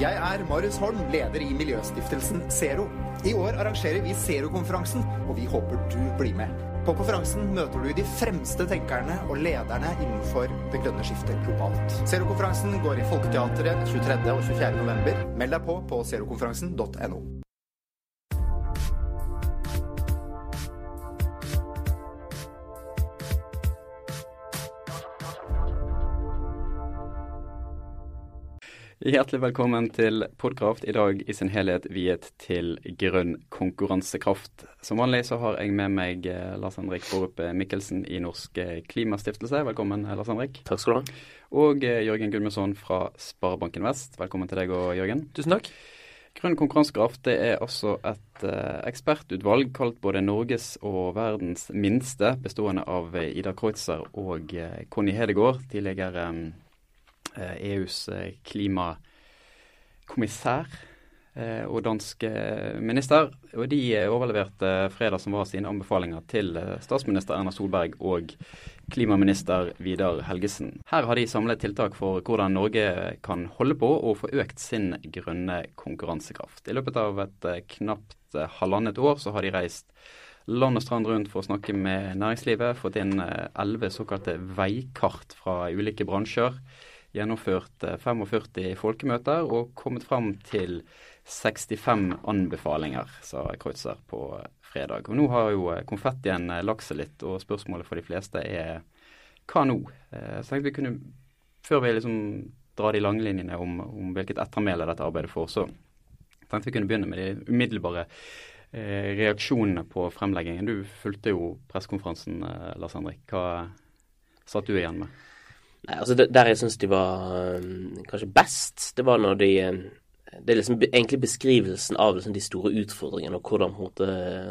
Jeg er Marius Holm, leder i miljøstiftelsen Zero. I år arrangerer vi Zero-konferansen, og vi håper du blir med. På konferansen møter du de fremste tenkerne og lederne innenfor det grønne skiftet globalt. Zero-konferansen går i Folketeatret 23. og 24. november. Meld deg på på zerokonferansen.no. Hjertelig velkommen til Podkraft, i dag i sin helhet viet til grønn konkurransekraft. Som vanlig så har jeg med meg eh, Lars Henrik Borup Mikkelsen i Norsk eh, Klimastiftelse. Velkommen, eh, Lars Henrik. Takk skal du ha. Og Jørgen Gudmundsson fra Sparebanken Vest. Velkommen til deg og Jørgen. Tusen takk. Grønn konkurransekraft det er altså et ekspertutvalg kalt både Norges og verdens minste, bestående av Ida Kreutzer og Conny Hedegaard, tidligere um, EUs klimakommissær og dansk minister. Og de overleverte fredag som var sine anbefalinger til statsminister Erna Solberg og klimaminister Vidar Helgesen. Her har de samlet tiltak for hvordan Norge kan holde på og få økt sin grønne konkurransekraft. I løpet av et knapt halvannet år så har de reist land og strand rundt for å snakke med næringslivet, fått inn elleve såkalte veikart fra ulike bransjer gjennomført 45 folkemøter og kommet fram til 65 anbefalinger, sa Kreutzer på fredag. Og Nå har jo konfettien lagt seg litt, og spørsmålet for de fleste er hva nå? Så tenkte vi kunne, før vi liksom drar de langlinjene om, om hvilket ettermæle dette arbeidet får, så tenkte vi kunne begynne med de umiddelbare eh, reaksjonene på fremleggingen. Du fulgte jo pressekonferansen, eh, Lars Henrik. Hva satt du igjen med? Nei, altså Der jeg syns de var um, kanskje best, det var når de Det er liksom egentlig beskrivelsen av liksom, de store utfordringene, og hvordan på en måte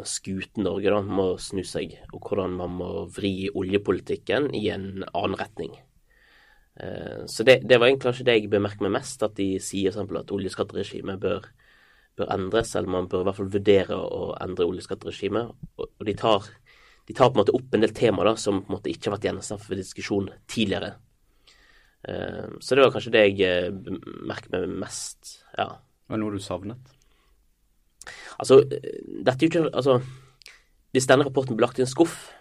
skuten Norge da, må snu seg, og hvordan man må vri oljepolitikken i en annen retning. Uh, så det, det, var egentlig kanskje det jeg bemerker meg mest, at de sier eksempel at oljeskatteregimet bør, bør endres, eller man bør i hvert fall vurdere å endre oljeskatteregimet. Og, og de, tar, de tar på en måte opp en del temaer da, som på en måte ikke har vært gjenstand for diskusjon tidligere. Så det var kanskje det jeg merket meg mest, ja. Var det noe du savnet? Altså, dette er jo ikke Altså, hvis denne rapporten blir lagt i en skuff,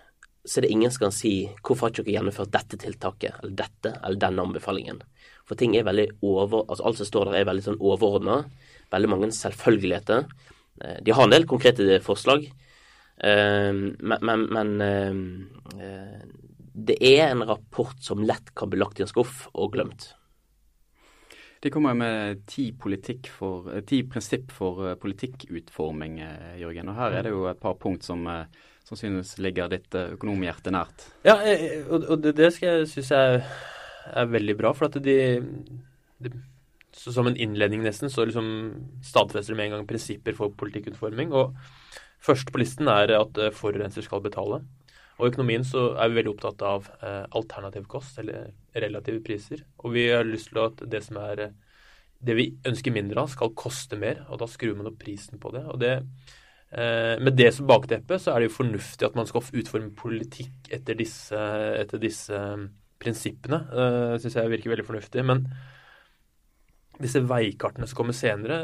så er det ingen som kan si hvorfor har ikke dere gjennomført dette tiltaket, eller dette, eller denne anbefalingen. For ting er veldig over Altså, alt som står der er veldig sånn overordna. Veldig mange selvfølgeligheter. De har en del konkrete forslag, men, men, men det er en rapport som lett kan bli lagt i en skuff og glemt. De kommer med ti, for, ti prinsipp for politikkutforming, Jørgen. Og her er det jo et par punkt som sannsynligvis ligger ditt økonomhjerte nært. Ja, og det, det skal jeg synes jeg er veldig bra. For at de, de Som en innledning nesten, så liksom stadfester de med en gang prinsipper for politikkutforming. Og først på listen er at forurenser skal betale. Og i økonomien så er vi veldig opptatt av eh, alternativ kost, eller relative priser. Og vi har lyst til at det som er det vi ønsker mindre av, skal koste mer. Og da skrur man opp prisen på det. Og det, eh, med det som bakteppe så er det jo fornuftig at man skal utforme politikk etter disse, etter disse prinsippene. Eh, Syns jeg virker veldig fornuftig. Men disse veikartene som kommer senere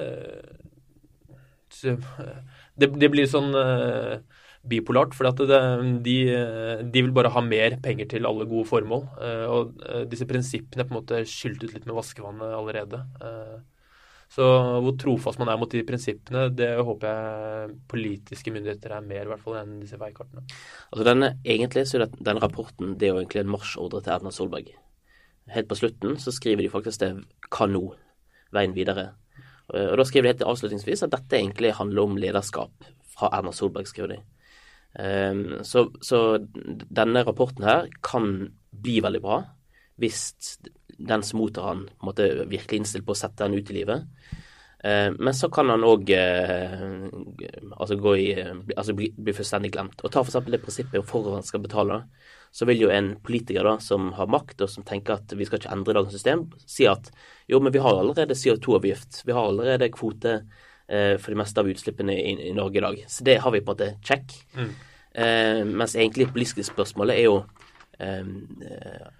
så, det, det, blir sånn eh, bipolart. For de, de, vil bare ha mer penger til alle gode formål. Og disse prinsippene er på en måte skylt ut litt med vaskevannet allerede. Så hvor trofast man er mot de prinsippene, det håper jeg politiske myndigheter er mer i hvert fall enn disse veikartene. Altså denne, Egentlig så er det, denne rapporten det er jo egentlig en marsjordre til Erna Solberg. Helt på slutten så skriver de faktisk det 'Hva nå?' Veien videre. Og Da skriver de helt avslutningsvis at dette egentlig handler om lederskap fra Erna Solberg, skriver de. Um, så, så, denne rapporten her kan bli veldig bra hvis den som mottar han på virkelig innstilt på å sette den ut i livet. Uh, men så kan han òg uh, altså, altså bli, bli, fullstendig glemt. Og ta f.eks. det prinsippet om forurenser skal betale. Så vil jo en politiker da, som har makt, og som tenker at vi skal ikke endre dagens system, si at jo, men vi har allerede CO2-avgift. Vi har allerede kvote for det meste av utslippene i, i, Norge i dag. Så det har vi på en måte check. Mm. Eh, mens egentlig politiske spørsmålet er jo eh,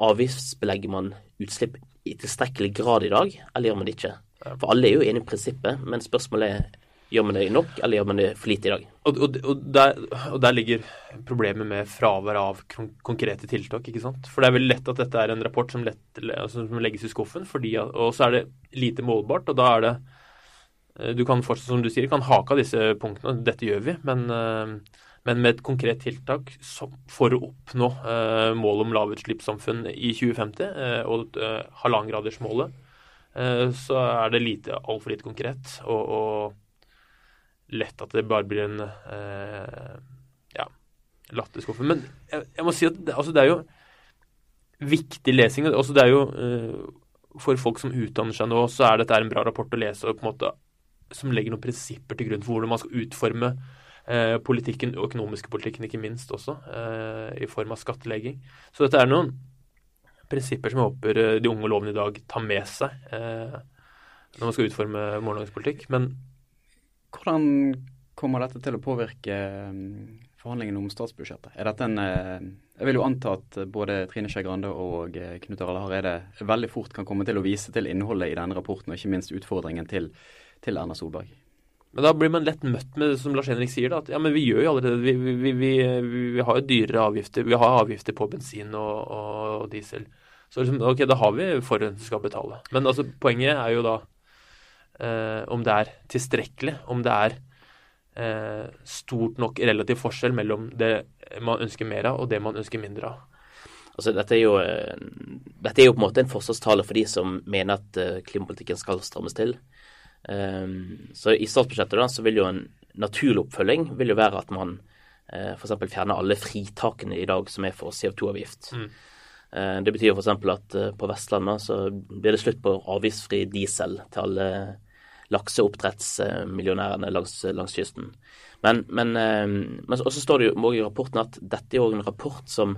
avgiftsbelegger man utslipp i tilstrekkelig grad i dag, eller gjør man det ikke? For alle er jo enige i prinsippet, men spørsmålet er gjør man det nok, eller gjør man det for lite i dag? Og, og, og, der, og der, ligger problemet med fravær av konkrete tiltak. ikke sant? For det er veldig lett at dette er en rapport som, lett, altså, som legges i skuffen, fordi, og så er det lite målbart. og da er det eh, Du kan fortsatt, som du sier, kan hake av disse punktene. Dette gjør vi. Men, eh, men med et konkret tiltak for å oppnå uh, målet om lavutslippssamfunn i 2050 uh, og halvannengradersmålet, så er det lite, altfor lite konkret. og, og lett at det bare blir en eh, ja, latterskuffe. Men jeg, jeg, må si at det, altså, det er jo viktig lesing. Altså, det er jo eh, For folk som utdanner seg nå, så er dette en bra rapport å lese og på en måte som legger noen prinsipper til grunn for hvordan man skal utforme eh, politikken, økonomiske politikken ikke minst også, eh, i form av skattlegging. Så dette er noen prinsipper som jeg håper eh, de unge lovene i dag tar med seg eh, når man skal utforme morgendagens politikk. Men hvordan kommer dette til å påvirke um, forhandlingene om statsbudsjettet? Er dette en uh, Jeg vil jo anta at både Trine Skei Grande og Knut Arild Hareide veldig fort kan komme til å vise til innholdet i denne rapporten, og ikke minst utfordringen til, til Erna Solberg. Men da blir man lett møtt med, det som Lars Henrik sier, da, at ja, men vi gjør jo allerede Vi, vi, vi, vi har jo dyrere avgifter. Vi har avgifter på bensin og, og diesel. Så liksom, ok, da har vi forurenser skal betale. Men altså, poenget er jo da eh, om det er tilstrekkelig, om det er eh, stort nok relativ forskjell mellom det man ønsker mer av, og det man ønsker mindre av. Altså, dette, er jo, eh, dette er jo på en måte en forsvarstale for de som mener at eh, klimapolitikken skal strammes til. Um, så I statsbudsjettet da, så vil jo en naturlig oppfølging vil jo være at man uh, f.eks. fjerner alle fritakene i dag som er for CO2-avgift. Mm. Uh, det betyr f.eks. at uh, på Vestlandet så blir det slutt på avgiftsfri diesel til alle lakseoppdrettsmillionærene langs, langs kysten. Men, men, eh, men også står det jo i rapporten at dette er jo en rapport som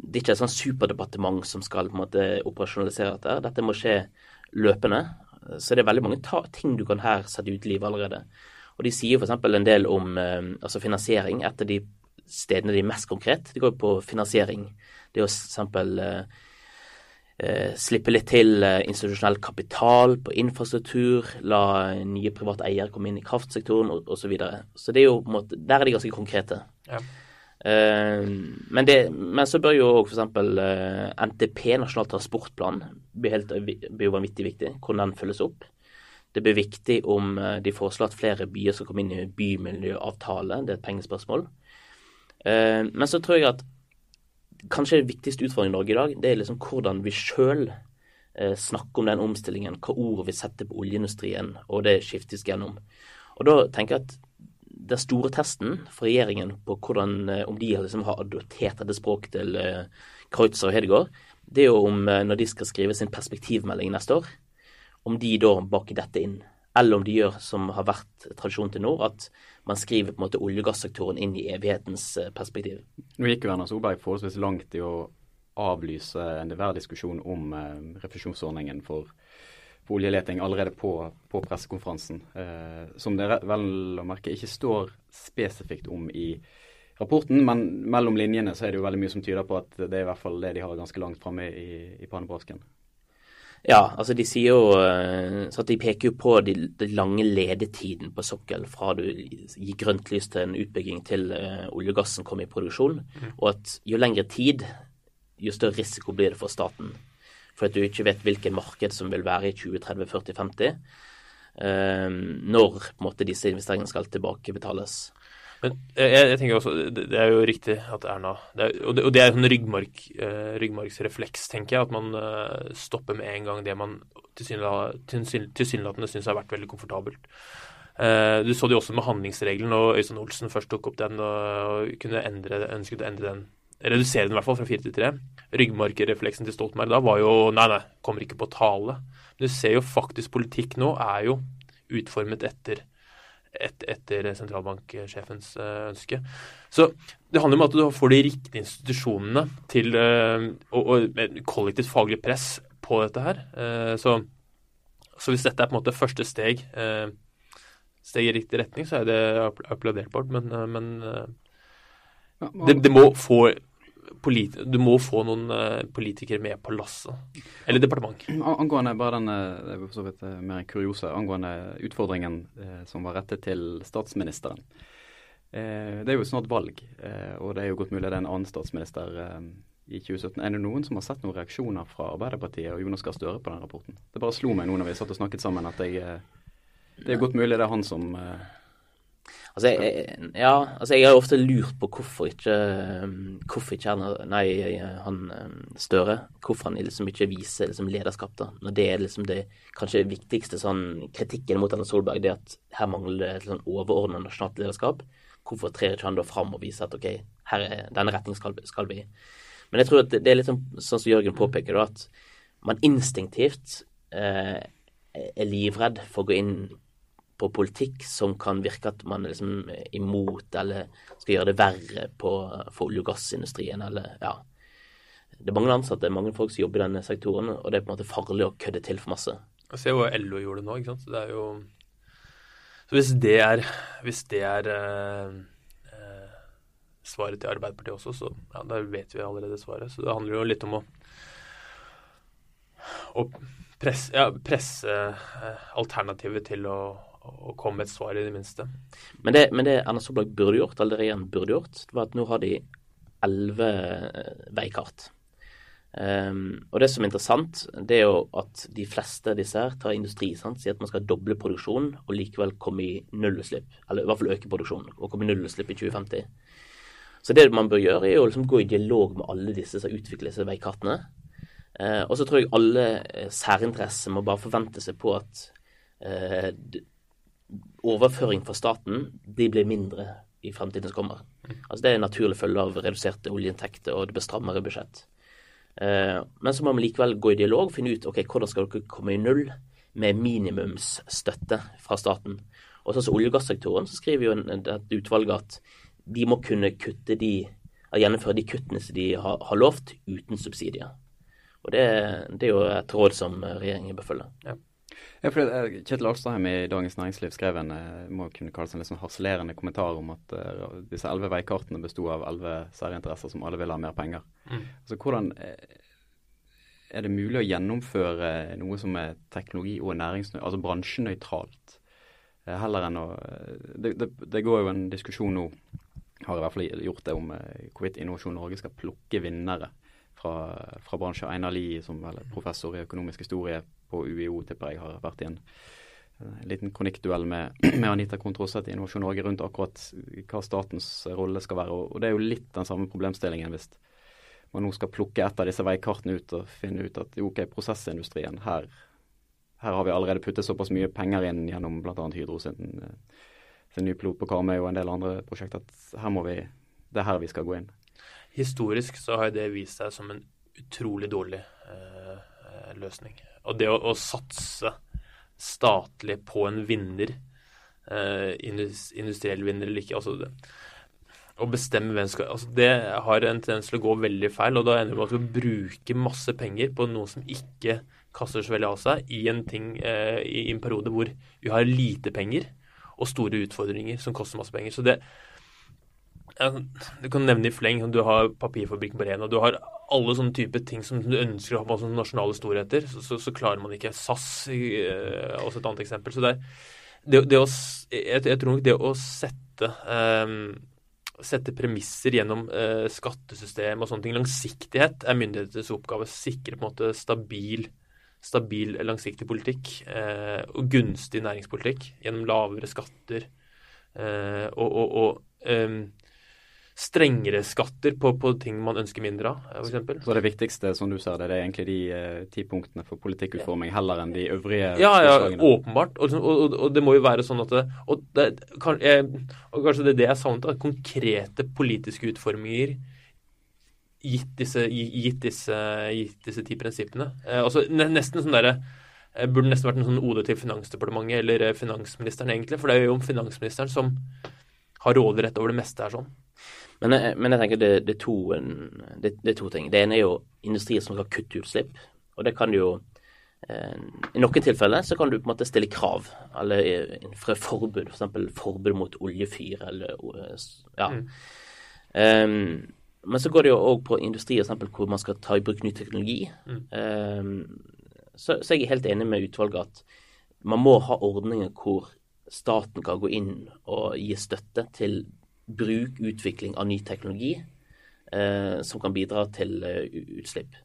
det ikke er et sånn superdepartement som skal på en måte operasjonalisere dette. Dette må skje løpende. Så det er veldig mange ting du kan her sette ut i livet allerede. Og De sier f.eks. en del om eh, altså finansiering. Et av de stedene de er mest konkret, det går på finansiering. Det er f.eks. Eh, slippe litt til eh, institusjonell kapital på infrastruktur, la nye private eiere komme inn i kraftsektoren osv. Så, videre. så det er jo måte, der er de ganske konkrete. Ja. Uh, men, det, men, så bør jo òg f.eks. Uh, NTP, Nasjonal transportplan, bli, helt, blir vanvittig viktig. Hvordan den følges opp. Det blir viktig om de foreslår at flere byer skal komme inn i bymiljøavtale. Det er et pengespørsmål. Men så tror jeg at kanskje den viktigste utfordringen i Norge i dag, det er liksom hvordan vi sjøl eh, snakker om den omstillingen, hva ord vi setter på oljeindustrien, og det skiftes gjennom. Og da tenker jeg at den store testen for regjeringen på hvordan, eh, om de liksom har adoptert dette språket til eh, Kreutzer og Hedegaard, det er jo om eh, når de skal skrive sin perspektivmelding neste år, om de da baker dette inn. Eller om de gjør som har vært tradisjon til nå, at man skriver på en måte olje- og gassektoren inn i evighetens perspektiv. Nå gikk jo Erna Solberg forholdsvis langt i å avlyse enhver diskusjon om refusjonsordningen for, for, oljeleting allerede på, på pressekonferansen. Eh, som det vel å merke ikke står spesifikt om i rapporten, men mellom linjene så er det jo veldig mye som tyder på at det er i hvert fall det de har ganske langt framme i, i pannebrasken. Ja, altså de sier jo eh, så de peker jo på den de lange ledetiden på sokkel fra du gir grønt lys til en utbygging til uh, olje og gassen kommer i produksjon, mm. og at jo lengre tid, jo større risiko blir det for staten. For at du ikke vet hvilket marked som vil være i 2030, 40, 50. Uh, når på en måte disse investeringene skal tilbakebetales. Men jeg, jeg, tenker også, det, er jo riktig at Erna det er, og, det, og, det, er en ryggmark, eh, ryggmargsrefleks, tenker jeg. At man eh, stopper med en gang det man tilsynelatende syns har vært veldig komfortabelt. Eh, du så det jo også med handlingsregelen, og Øystein Olsen først tok opp den og, kunne endre, ønsket å endre den. Redusere den i hvert fall fra fire til tre. Ryggmarkerefleksen til Stoltenberg da var jo nei, nei, kommer ikke på tale. Men du ser jo faktisk politikk nå er jo utformet etter et, etter sentralbanksjefens uh, ønske. Så det handler om at du får de riktige institusjonene til uh, og, og kollektivt faglig press på dette her. Uh, så, så, hvis dette er på en måte første steg, steg i riktig retning, så er det applauderbart. Men, men det, det, må få du må få noen uh, politikere med på lasset. Eller departement. Angående bare den er så vidt mer kuriose, angående utfordringen eh, som var rettet til statsministeren. Eh, det er jo snart valg, eh, og det er jo godt mulig det er en annen statsminister i 2017. Er det noen som har sett noen reaksjoner fra Arbeiderpartiet og Jonas Gahr Støre på den rapporten? Det bare slo meg nå når vi satt og snakket sammen at jeg, det er godt mulig det er han som Altså, jeg, ja, altså jeg har ofte lurt på hvorfor ikke Hvorfor ikke han, nei, han Støre Hvorfor han liksom ikke viser liksom lederskap, da. Når det er liksom det kanskje viktigste sånn kritikken mot Erna Solberg, det at her mangler det et sånn overordnet nasjonalt lederskap. Hvorfor trer ikke han da fram og viser at OK, her er, denne retningen skal, skal vi i. Men jeg tror at det, det er litt sånn, sånn som Jørgen påpeker, da, at man instinktivt eh, er livredd for å gå inn på politikk som kan virke at man er liksom imot eller skal gjøre det verre på, for olje- og gassindustrien. eller ja. Det er mange ansatte, det er mange folk som jobber i denne sektoren, og det er på en måte farlig å kødde til for masse. Se hva LO gjorde nå, ikke sant. Så det er jo Så hvis det er, hvis det er eh, eh, svaret til Arbeiderpartiet også, så ja, da vet vi allerede svaret. Så det handler jo litt om å, å presse, ja, presse eh, alternativet til å å komme med et svar, i det minste. Men det, men det Erna Solberg burde gjort, eller regjeringen burde gjort, var at nå har de elleve eh, veikart. Um, og det som er interessant, det er jo at de fleste av disse her tar industri. Sant? Sier at man skal doble produksjonen og likevel komme i nullutslipp. Eller i hvert fall øke produksjonen og komme i nullutslipp i 2050. Så det man bør gjøre, er å liksom gå i dialog med alle disse som utvikler disse veikartene. Uh, og så tror jeg alle eh, særinteresser må bare forvente seg på at uh, overføring fra staten de blir mindre i fremtiden som kommer. Altså Det er en naturlig følge av reduserte oljeinntekter og det blir strammere budsjett. Eh, men så må vi likevel gå i dialog og finne ut ok, hvordan skal dere komme i null med minimumsstøtte fra staten. Og sånn som olje- og gassektoren så skriver jo et utvalg at de må kunne kutte de, gjennomføre de kuttene som de har, har lovt, uten subsidier. Og det, det, er jo et råd som regjeringen bør følge. Ja. Ja, for eh, Kjetil Alstheim i Dagens Næringsliv skrev en eh, må kunne kalles en litt sånn harselerende kommentar om at uh, disse elleve veikartene besto av elleve særinteresser som alle vil ha mer penger. Mm. Altså, hvordan er det mulig å gjennomføre noe som er teknologi- og næringsnøytralt, altså bransjenøytralt? Heller enn å det, det, det, går jo en diskusjon nå, har i hvert fall gjort det, om hvorvidt Innovasjon Norge skal plukke vinnere fra, fra bransjen. Einar Lie, som er professor i økonomisk historie på UiO, tipper jeg har vært i en, en liten kronikkduell med, med Anita Kontroseth i Innovasjon Norge rundt akkurat hva statens rolle skal være. Og, og det er jo litt den samme problemstillingen hvis man nå skal plukke et av disse veikartene ut og finne ut at ok, prosessindustrien, her, her har vi allerede puttet såpass mye penger inn gjennom bl.a. Hydro sin, sin nye pilot på Karmøy og en del andre prosjekter at her må vi, det er her vi skal gå inn. Historisk så har det vist seg som en utrolig dårlig eh, eh løsning. Og det å, å satse statlig på en vinner, eh, industriell vinner eller ikke altså det, Å bestemme hvem skal altså Det har en tendens til å gå veldig feil, og da ender det med at vi bruker masse penger på noe som ikke kaster så veldig av seg, i en ting eh, i en periode hvor vi har lite penger og store utfordringer som koster masse penger. Så det, du kan nevne i fleng. Du har papirfabrikken på Rena. Du har alle sånne typer ting som du ønsker å ha sånne nasjonale storheter. Så, så, så, klarer man ikke. SAS er uh, også et annet eksempel. Så det, det, det å, jeg, jeg, tror nok det å sette um, sette premisser gjennom uh, skattesystem og sånne ting. Langsiktighet er myndighetenes oppgave. Sikre på en måte stabil, stabil langsiktig politikk uh, og gunstig næringspolitikk gjennom lavere skatter uh, og, og, og um, strengere skatter på, på, ting man ønsker mindre av, f.eks. Så det viktigste, som du ser det, det er egentlig de eh, ti punktene for politikkutforming heller enn de øvrige Ja, ja, åpenbart. Og, og, og, det må jo være sånn at det, og, det, kan, jeg, og kanskje det er det jeg savnet, at konkrete politiske utforminger gitt disse, gitt disse, gitt disse ti prinsippene. Eh, altså nesten sånn derre eh, Burde nesten vært en sånn ode til Finansdepartementet eller eh, finansministeren, egentlig. For det er jo om finansministeren som har råderett over det meste her sånn. Men jeg, men jeg tenker det, det, er to, det, det, er to, ting. Det ene er jo industrier som skal kutte utslipp. Og det kan jo eh, I noen tilfeller så kan du på en måte stille krav, eller innføre forbud. F.eks. For forbud mot oljefyr eller ja. Mm. Um, men så går det jo òg på industrier eksempel, hvor man skal ta i bruk ny teknologi. Mm. Um, så, så jeg er helt enig med utvalget at man må ha ordninger hvor staten kan gå inn og gi støtte til bruk, utvikling av ny teknologi eh, som kan bidra til uh, utslipp.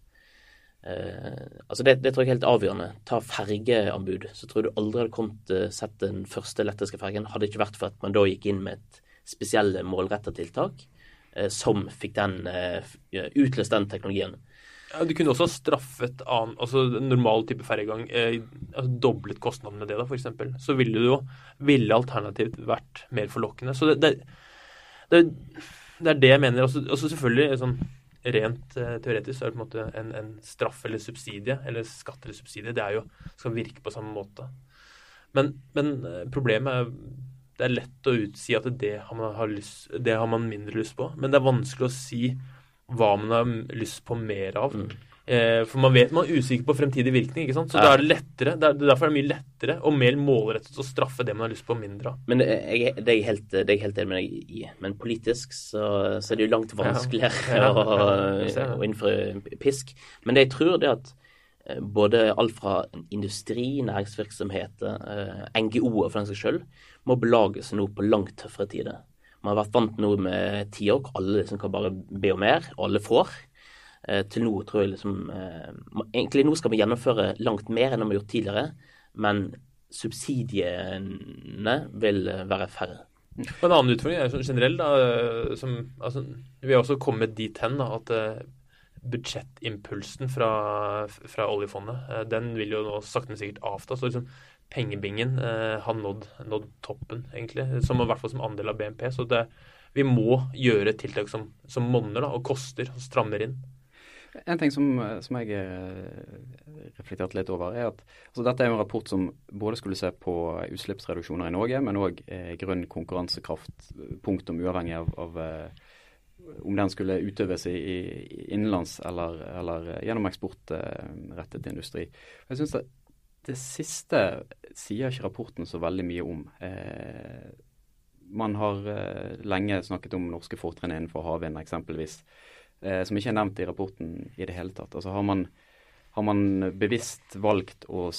Eh, altså det, det, tror jeg er helt avgjørende. Ta fergeanbud. Så tror du aldri hadde kommet uh, sett den første elektriske fergen, hadde det ikke vært for at man da gikk inn med et spesielle målretta tiltak eh, som fikk den utløst den teknologien. Ja, Du kunne også straffet annen, altså normal type ferjegang, eh, altså doblet kostnaden med det, da, f.eks. Så ville jo ville alternativt vært mer forlokkende. Så det, det, det, det er det jeg mener. Og så selvfølgelig sånn rent uh, teoretisk så er det på en måte en, en, straff eller subsidie, eller skatt eller subsidie, det er jo, skal virke på samme måte. Men, men uh, problemet er det er lett å utsi at det har, har lyst, det har man mindre lyst på, men det er vanskelig å si hva man har lyst på mer av. Mm. Eh, for man vet man er usikker på fremtidig virkning. ikke sant? Så ja. er det lettere, det er, derfor er det mye lettere og mer målrettet å straffe det man har lyst på mindre av. Men det, jeg, det er jeg helt, det er jeg helt enig med deg i. Men politisk så, så er det jo langt vanskeligere ja. Ja. å, å innføre pisk. Men det jeg tror, det er at eh, både alt fra industri, næringsvirksomheter, eh, NGO-er for den saks skyld, må belage seg nå på langt tøffere tider. Man har vært vant nå med ti år hvor alle liksom kan bare be om mer, og alle får. Eh, til nå tror jeg liksom eh, Egentlig nå skal vi gjennomføre langt mer enn vi har gjort tidligere, men subsidiene vil være færre. Og En annen utfordring er sånn generell. da, som, altså, Vi har også kommet dit hen da, at budsjettimpulsen fra, fra, oljefondet den vil jo nå sakte, men sikkert avta. så liksom Pengebingen eh, har nådd, nådd, toppen, egentlig, som i hvert fall som andel av BNP. Så det, vi må gjøre tiltak som, som monner og koster og strammer inn. En ting som, som jeg eh, reflekterte litt over, er at altså dette er en rapport som både skulle se på utslippsreduksjoner i Norge, men òg eh, grønn konkurransekraft, punktum uavhengig av, av eh, om den skulle utøves i, i innenlands eller, eller, gjennom eksportrettet industri. Jeg synes det, det, siste sier ikke rapporten så veldig mye om. Eh, man har eh, lenge snakket om norske fortrinn innenfor havvind, eksempelvis eh, som ikke er nevnt i rapporten i det hele tatt. Altså har man, har man bevisst valgt å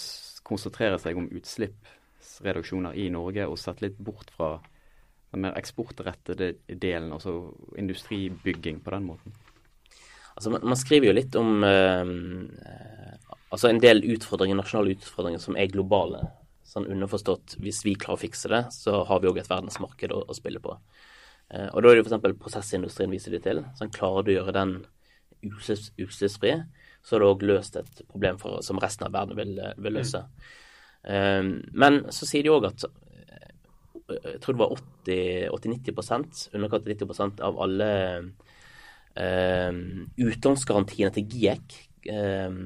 konsentrere seg om utslippsreduksjoner i Norge og sett litt bort fra den mer eksportrettede delen, altså industribygging på den måten? Altså, man, skriver jo litt om eh, altså en del utfordringer, nasjonale utfordringer som er globale. Sånn underforstått, hvis vi klarer å fikse det, så har vi òg et verdensmarked å, å spille på. Eh, og da er det f.eks. prosessindustrien viser de til. Sånn, klarer du å gjøre den utslippsfri, så har du òg løst et problem for, som resten av verden vil, vil løse. Mm. men så sier de òg at eh, jeg tror det var 80-90 underkant av 90% av alle um, utlånsgarantiene til GIEK um,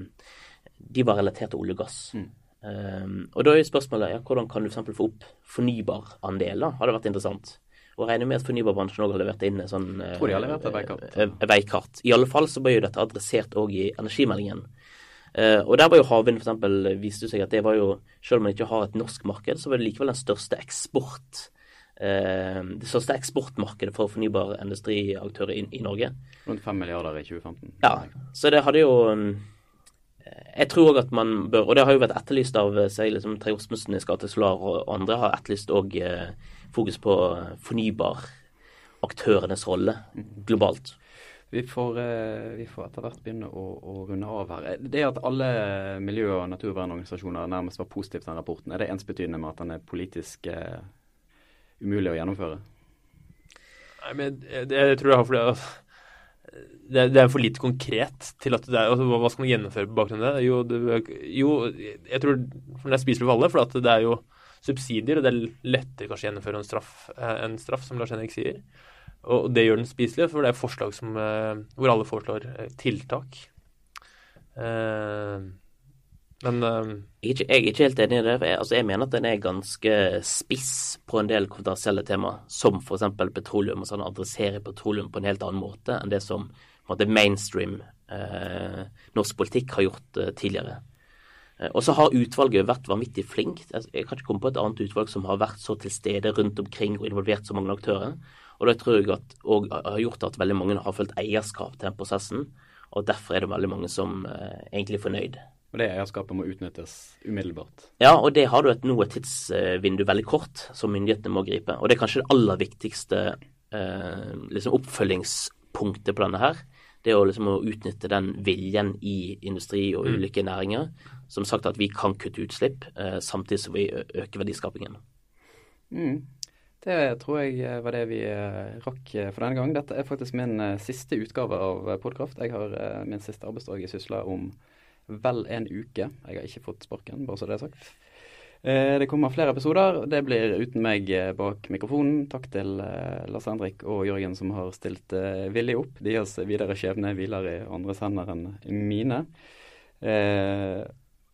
de var relatert til olje og gass. Mm. Um, og da er spørsmålet ja, hvordan kan du for få opp fornybarandeler? Har det vært interessant? Og regner med at fornybarbransjen òg har levert inn sånn Tror de har levert et veikart. Eh, veikart. I alle fall så ble jo dette adressert òg i energimeldingen. Uh, og der var jo havvind f.eks. viste seg at det var jo, selv om man ikke har et norsk marked, så var det likevel den største eksport det største eksportmarkedet for fornybare industriaktører i, i, Norge. Rundt 5 milliarder i 2015. Ja, så det hadde jo um, jeg tror òg at man bør, og det har jo vært etterlyst av seg, liksom Terje Osmundsen i Skate Solar og andre, har etterlyst òg eh, fokus på fornybaraktørenes rolle globalt. Vi får, eh, vi får, etter hvert begynne å, å, runde av her. Det at alle miljø- og naturvernorganisasjoner nærmest var positive til den rapporten, er det ensbetydende med at den er politisk uh, umulig å gjennomføre? Nei, men det, jeg tror jeg har fordi det, det, er for lite konkret til at det er altså, Hva skal man gjennomføre på bakgrunn av det? Jo, det, jo jeg tror det er spiselig for alle, for det er jo subsidier, og det er lettere kanskje å gjennomføre en straff, eh, en straff som Lars Henrik sier. Og det gjør den spiselig, for det er forslag som, eh, hvor alle foreslår eh, tiltak. Men er jeg er ikke helt enig i det. Jeg, altså jeg mener at den er ganske spiss på en del kontroversielle tema, som f.eks. petroleum. og sånn Adresserer petroleum på en helt annen måte enn det som måte, mainstream eh, norsk politikk har gjort eh, tidligere. Eh, og så har utvalget vært vanvittig flinkt. Jeg kan ikke komme på et annet utvalg som har vært så til stede rundt omkring og involvert så mange aktører. Og det tror jeg at, og har gjort at veldig mange har følt eierskap til den prosessen. Og derfor er det veldig mange som eh, egentlig er fornøyd. Og det eierskapet må utnyttes umiddelbart. Ja, og det har du et, nå et tidsvindu veldig kort som myndighetene må gripe. Og det er kanskje det aller viktigste eh, liksom oppfølgingspunktet på denne her. Det å, liksom, å utnytte den viljen i industri og ulike næringer. Som sagt at vi kan kutte utslipp eh, samtidig som vi øker verdiskapingen. Mm. Det tror jeg eh, var det vi eh, rakk for denne gang. Dette er faktisk min siste utgave av Podkraft. Jeg har min siste arbeidsdag i Sysla om vel en uke. Jeg har ikke fått sparken, bare så det er sagt. Eh, Det kommer flere episoder. Det blir uten meg eh, bak mikrofonen. Takk til eh, Lars Henrik og Jørgen som har stilt villig opp. Deres videre skjebne hviler i andres hender enn mine.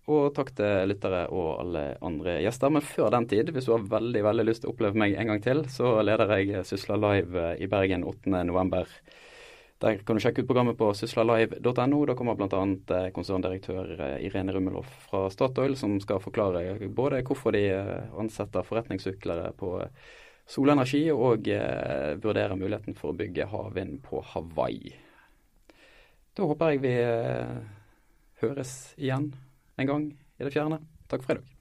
Og takk til lyttere og alle andre gjester. Men før den tid, hvis du har veldig veldig lyst til å oppleve meg en gang til, så leder jeg Sysla Live i Bergen 8.11. Der kan du sjekke ut programmet på syslalive.no. Da kommer bl.a. eh, konserndirektør eh, Irene Rummelhoff fra Statoil, som skal forklare både hvorfor de eh, ansetter forretningssyklere på solenergi, og vurderer muligheten for å bygge havvind på Hawaii. Da håper jeg vi høres igjen en gang i det fjerne. Takk for i dag.